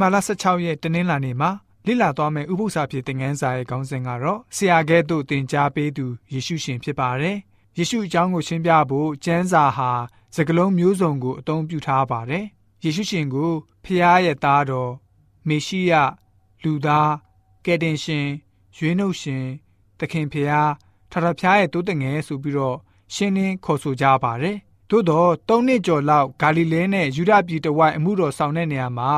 ဘာလ16ရက်တနင်္လာနေ့မှာလိလာသွားမယ့်ဥပုသ္စာပြေသင်ခန်းစာရဲ့ခေါင်းစဉ်ကတော့ဆရာကဲ့သို့သင်ကြားပေးသူယေရှုရှင်ဖြစ်ပါတယ်။ယေရှုအကြောင်းကိုရှင်းပြဖို့ကျမ်းစာဟာစကလုံးမျိုးစုံကိုအသုံးပြုထားပါတယ်။ယေရှုရှင်ကိုဖျားရဲ့သားတော်မေရှိယလူသားကယ်တင်ရှင်ရွေးနှုတ်ရှင်သခင်ဖျားထထဖျားရဲ့တိုးတငယ်ဆိုပြီးတော့ရှင်းလင်းခေါ်ဆိုကြပါတယ်။သို့တော့၃နှစ်ကျော်လောက်ဂါလိလဲနဲ့ယူဒပြည်တဝိုက်အမှုတော်ဆောင်တဲ့နေရာမှာ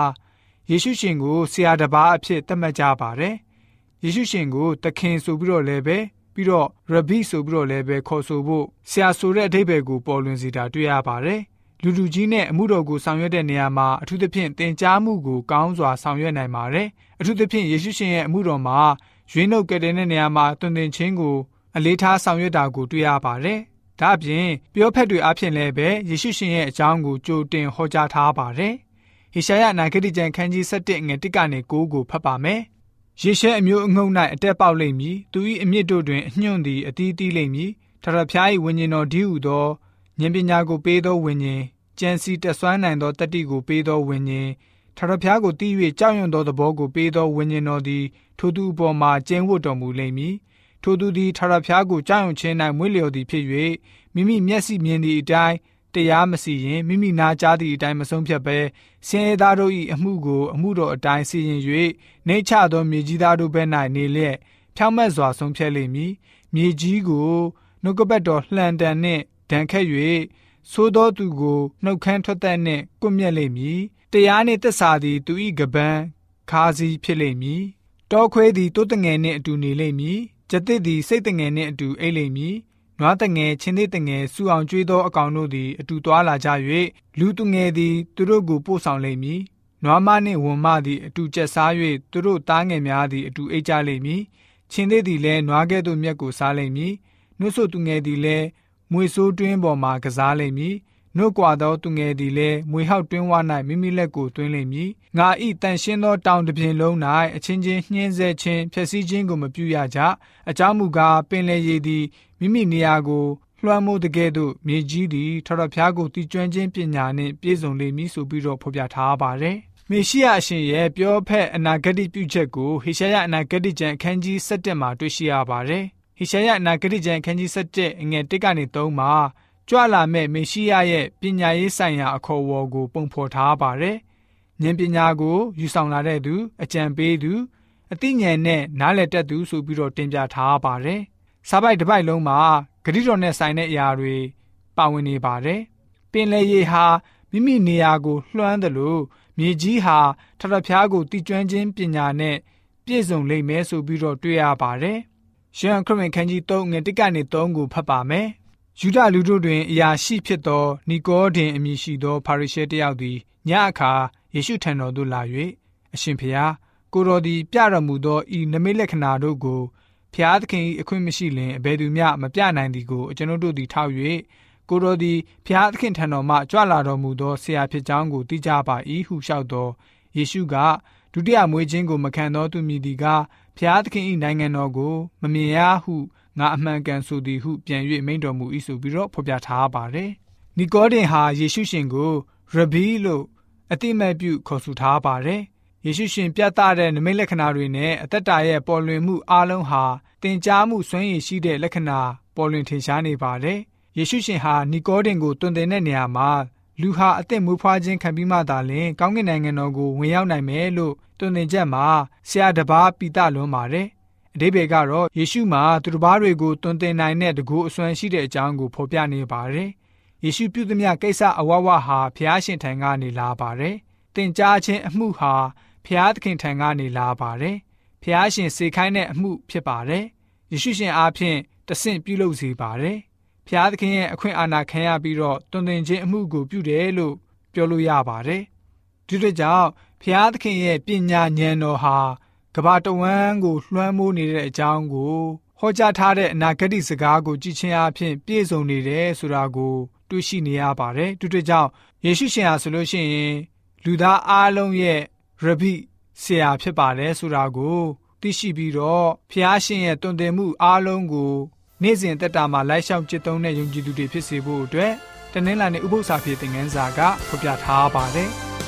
ယေရှုရှင်ကိုဆရာတစ်ပါးအဖြစ်သတ်မှတ်ကြပါတယ်။ယေရှုရှင်ကိုသခင်ဆိုပြီးတော့လည်းပဲပြီးတော့ရဘိဆိုပြီးတော့လည်းပဲခေါ်ဆိုဖို့ဆရာဆိုတဲ့အဓိပ္ပာယ်ကိုပေါ်လွင်စေတာတွေ့ရပါတယ်။လူလူကြီးနဲ့အမှုတော်ကိုဆောင်ရွက်တဲ့နေရာမှာအထူးသဖြင့်သင်ကြားမှုကိုကောင်းစွာဆောင်ရွက်နိုင်ပါတယ်။အထူးသဖြင့်ယေရှုရှင်ရဲ့အမှုတော်မှာရွေးနှုတ်ကတဲ့နေရာမှာတွင်တင်ခြင်းကိုအလေးထားဆောင်ရွက်တာကိုတွေ့ရပါတယ်။ဒါ့အပြင်ပြောဖက်တွေအဖြစ်လည်းပဲယေရှုရှင်ရဲ့အကြောင်းကိုကြိုတင်ဟောကြားထားပါတယ်။ ဟေရှာယနာဂတိကျမ်းခန်းကြီး7ငွေ1ကနေ9ကိုဖတ်ပါမယ်။ယေရှဲအမျိုးအငုံ၌အတက်ပေါက်လိမ့်မည်။သူ၏အမြင့်တို့တွင်အညွန့်သည်အတီးတီးလိမ့်မည်။ထထဖျား၏ဝိညာဉ်တော်ဒီဟုသောဉာဏ်ပညာကိုပေးသောဝိညာဉ်ကြံစီတဆွမ်းနိုင်သောတတိကိုပေးသောဝိညာဉ်ထထဖျားကိုတီး၍ကြောက်ရွံ့သောသဘောကိုပေးသောဝိညာဉ်တော်သည်ထိုသူအပေါ်မှာကျင်းဝတ်တော်မူလိမ့်မည်ထိုသူသည်ထာဝရဘုရားကိုကြောက်ရွံ့ခြင်း၌မွေ့လျော်သည်ဖြစ်၍မိမိမျက်စိမြင်သည့်အတိုင်း တရားမစီရင်မိမိနာကြားသည့်အတိုင်းမဆုံးဖြတ်ဘဲဆင်းရဲသားတို့၏အမှုကိုအမှုတော်အတိုင်းစီရင်၍နေချသောမြေကြီးသားတို့ဘက်၌နေလျက်ဖြောင့်မတ်စွာဆုံးဖြတ်လိမ့်မည်မြေကြီးကိုနှုတ်ကပတ်တော်လှန်တန်နှင့်ဒဏ်ခတ်၍သိုးသောသူကိုနှုတ်ခမ်းထွက်သက်နှင့်ကွမျက်လိမ့်မည်တရားနှင့်သက်စာသည်သူ၏ကပန်းခါးစည်းဖြစ်လိမ့်မည်တောခွေးသည်တိုးတငယ်နှင့်အတူနေလိမ့်မည်ကျက်သစ်သည်စိတ်တငယ်နှင့်အတူအိတ်လိမ့်မည် နွားတငယ်ချင်းသေးတငယ်စူအောင်ကျွေးသောအကောင်တို့သည်အတူသွားလာကြ၍လူသူငယ်သည်သူတို့ကိုပို့ဆောင်လိမ့်မည်နွားမနှင့်ဝံမသည်အတူကျက်စား၍သူတို့သားငယ်များသည်အတူအိတ်ကြလိမ့်မည်ချင်းသေးသည်လည်းနွားကဲ့သို့မြက်ကိုစားလိမ့်မည်နှုတ်ဆိုသူငယ်သည်လည်းမွေဆိုးတွင်းပေါ်မှကစားလိမ့်မည် နှုတ်ကွာသောသူငယ်သည်လည်းမွေဟောက်တွင်းဝ၌မိမိလက်ကိုတွင်းလိမ့်မည်ငါဤတန်ရှင်းသောတောင်တစ်ပြင်လုံး၌အချင်းချင်းနှင်းဆဲခြင်းဖျက်ဆီးခြင်းကိုမပြုရကြအကြောင်းမူကားပင်လေရည်သည်မိမိနေရာကိုလွှမ်းမိုးတကဲ့သို့မြေကြီးသည်ထထဖျားကိုတည်ကျွမ်းခြင်းပညာနှင့်ပြည့်စုံလိမ့်မည်ဆိုပြီးတော့ဖော်ပြထားပါတယ်မေရှိယအရှင်ရဲ့ပြောဖက်အနာဂတိပြုချက်ကိုဟေရှာယအနာဂတိကျမ်းအခန်းကြီး7မှာတွေ့ရှိရပါတယ်ဟေရှာယအနာဂတိကျမ်းအခန်းကြီး7အငယ်1ကနေ3မှာ ကြွလာမဲ့မေရှိယရဲ့ပညာရေးဆိုင်ရာအခေါ်အဝေါ်ကို ပုံဖော်ထားပါတယ်။ဉာဏ်ပညာကိုယူဆောင်လာတဲ့သူအကြံပေးသူအသိဉာဏ်နဲ့နားလည်တတ်သူဆိုပြီးတော့တင်ပြထားပါတယ်။စာပိုက်တစ်ပိုက်လုံးမှာဂရိတော်နဲ့ဆိုင်တဲ့အရာတွေပါဝင်နေပါတယ်။ပင်လေရေဟာမိမိနေရာကိုလွှမ်းတယ်လို့မြေကြီးဟာထထဖျားကိုတည်ကျွမ်းခြင်းပညာနဲ့ပြည့်စုံလိမ့်မယ်ဆိုပြီးတော့တွေ့ရပါတယ်။ရှမ်းခရစ်ဝင်ခန်းကြီး3ငွေ1ကနေ3ကိုဖတ်ပါမယ်။ ယူဒလူတို့တွင်အရာရှိဖြစ်သောနီကောဒင်အမည်ရှိသောဖာရိရှဲတယောက်သည်ညအခါယေရှုထံတော်သို့လာ၍အရှင်ဖျားကိုတော်သည်ပြတော်မူသောဤနမိတ်လက္ခဏာတို့ကိုဖျားသခင်၏အခွင့်မရှိလင်အဘယ်သူမျှမပြနိုင်သည်ကိုကျွန်ုပ်တို့သည်ထောက်၍ကိုတော်သည်ဖျားသခင်ထံတော်မှကြွလာတော်မူသောဆရာဖြစ်ကြောင်းကိုသိကြပါ၏ဟုလျှောက်သောယေရှုကဒုတိယမွေးခြင်းကိုမခံသောသူမည်သည်ကဖျားသခင်၏နိုင်ငံတော်ကိုမမြင်ရဟု ငါအမှန်ကန်ဆိုသည်ဟုပြန်၍မိန့်တော်မူ၏ဆိုပြီးတော့ဖော်ပြထားပါတယ်။နီကောဒင်ဟာယေရှုရှင်ကိုရဘီလို့အတိမတ်ပြုခေါ်ဆိုထားပါတယ်။ယေရှုရှင်ပြသတဲ့နမိတ်လက္ခဏာတွေနဲ့အသက်တာရဲ့ပေါ်လွင်မှုအလုံးဟာတင်ကြားမှုစွမ်းရည်ရှိတဲ့လက္ခဏာပေါ်လွင်ထင်ရှားနေပါတယ်။ယေရှုရှင်ဟာနီကောဒင်ကိုတွင်တင်တဲ့နေရာမှာလူဟာအသက်မွေးဖွားခြင်းခံပြီးမှသာလျှင်ကောင်းကင်နိုင်ငံတော်ကိုဝင်ရောက်နိုင်မယ်လို့တွင်တင်ချက်မှာဆရာတပားပိတလွန်ပါတယ် အတိပ္ပယ်ကတော့ယေရှုမှာသူတစ်ပါးတွေကိုတွင်တင်နိုင်တဲ့တကူအစွမ်းရှိတဲ့အကြောင်းကိုဖော်ပြနေပါတယ်။ယေရှုပြုသမျှကိစ္စအဝဝဟာဖျားရှင်ထံကနေလာပါတယ်။တင်ကြားခြင်းအမှုဟာဖျားသခင်ထံကနေလာပါတယ်။ဖျားရှင်စေခိုင်းတဲ့အမှုဖြစ်ပါတယ်။ယေရှုရှင်အားဖြင့်တဆင့်ပြုလုပ်စေပါတယ်။ဖျားသခင်ရဲ့အခွင့်အာဏာခံရပြီးတော့တွင်တင်ခြင်းအမှုကိုပြုတယ်လို့ပြောလို့ရပါတယ်။ဒီတို့ကြောင့်ဖျားသခင်ရဲ့ပညာဉာဏ်တော်ဟာ ကဘာတဝမ်းကိုလွှမ်းမိုးနေတဲ့အကြောင်းကို ဟောကြားထားတဲ့အနာဂတ်စကားကိုကြည်ချင်းအဖြစ်ပြည့်စုံနေတယ်ဆိုတာကို တွေ့ရှိနေရပါတယ်။တူတူကြောင့်ယေရှုရှင်ဟာဆိုလို့ရှိရင်လူသားအားလုံးရဲ့ရဘိဆရာဖြစ်ပါတယ်ဆိုတာကိုသိရှိပြီးတော့ဖျားရှင်ရဲ့တွင်တင်မှုအားလုံးကိုနေ့စဉ်တက်တာမှာလိုက်လျှောက်จิตသုံးတဲ့ယုံကြည်သူတွေဖြစ်စေဖို့အတွက်တနင်္လာနေ့ဥပုသ္စာပြေသင်ခန်းစာကဖော်ပြထားပါတယ်။